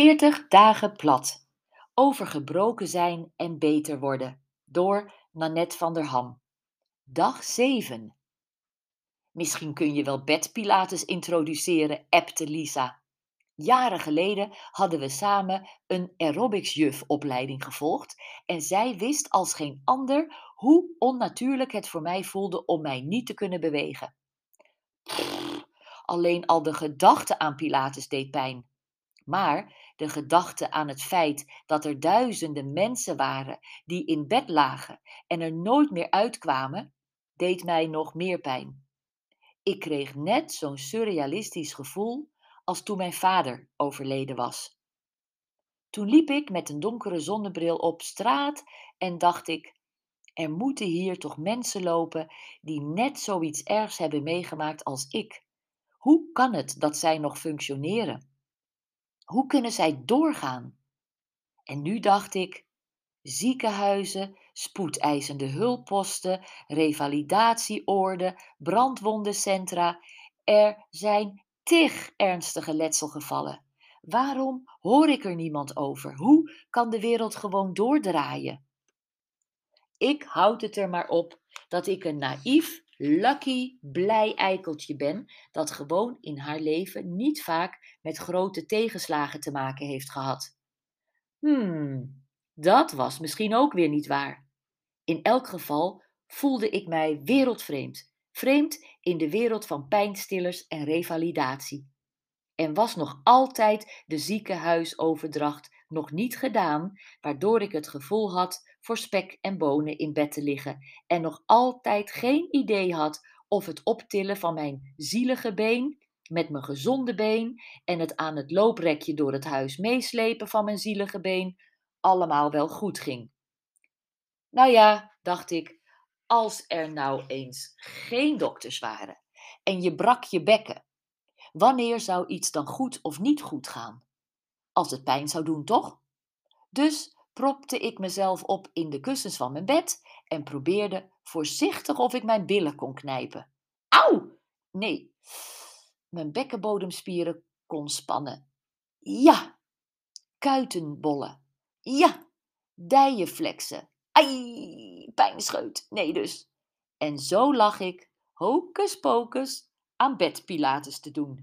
40 dagen plat. Over gebroken zijn en beter worden. Door Nanette van der Ham. Dag 7. Misschien kun je wel bedpilates introduceren, appte Lisa. Jaren geleden hadden we samen een aerobicsjuf-opleiding gevolgd en zij wist als geen ander hoe onnatuurlijk het voor mij voelde om mij niet te kunnen bewegen. Alleen al de gedachte aan Pilates deed pijn. Maar de gedachte aan het feit dat er duizenden mensen waren die in bed lagen en er nooit meer uitkwamen, deed mij nog meer pijn. Ik kreeg net zo'n surrealistisch gevoel als toen mijn vader overleden was. Toen liep ik met een donkere zonnebril op straat en dacht ik: er moeten hier toch mensen lopen die net zoiets ergs hebben meegemaakt als ik. Hoe kan het dat zij nog functioneren? Hoe kunnen zij doorgaan? En nu dacht ik: ziekenhuizen, spoedeisende hulpposten, revalidatieoorden, brandwondencentra. Er zijn tig ernstige letselgevallen. Waarom hoor ik er niemand over? Hoe kan de wereld gewoon doordraaien? Ik houd het er maar op dat ik een naïef, lucky, blij eikeltje ben dat gewoon in haar leven niet vaak met grote tegenslagen te maken heeft gehad. Hmm, dat was misschien ook weer niet waar. In elk geval voelde ik mij wereldvreemd, vreemd in de wereld van pijnstillers en revalidatie. En was nog altijd de ziekenhuisoverdracht nog niet gedaan, waardoor ik het gevoel had voor spek en bonen in bed te liggen en nog altijd geen idee had of het optillen van mijn zielige been met mijn gezonde been en het aan het looprekje door het huis meeslepen van mijn zielige been allemaal wel goed ging. Nou ja, dacht ik, als er nou eens geen dokters waren en je brak je bekken, wanneer zou iets dan goed of niet goed gaan? Als het pijn zou doen, toch? Dus propte ik mezelf op in de kussens van mijn bed en probeerde voorzichtig of ik mijn billen kon knijpen. Auw! Nee, mijn bekkenbodemspieren kon spannen. Ja, kuitenbollen. Ja, dijenflexen. Ai, pijnscheut. Nee dus. En zo lag ik, hocus aan bed pilates te doen.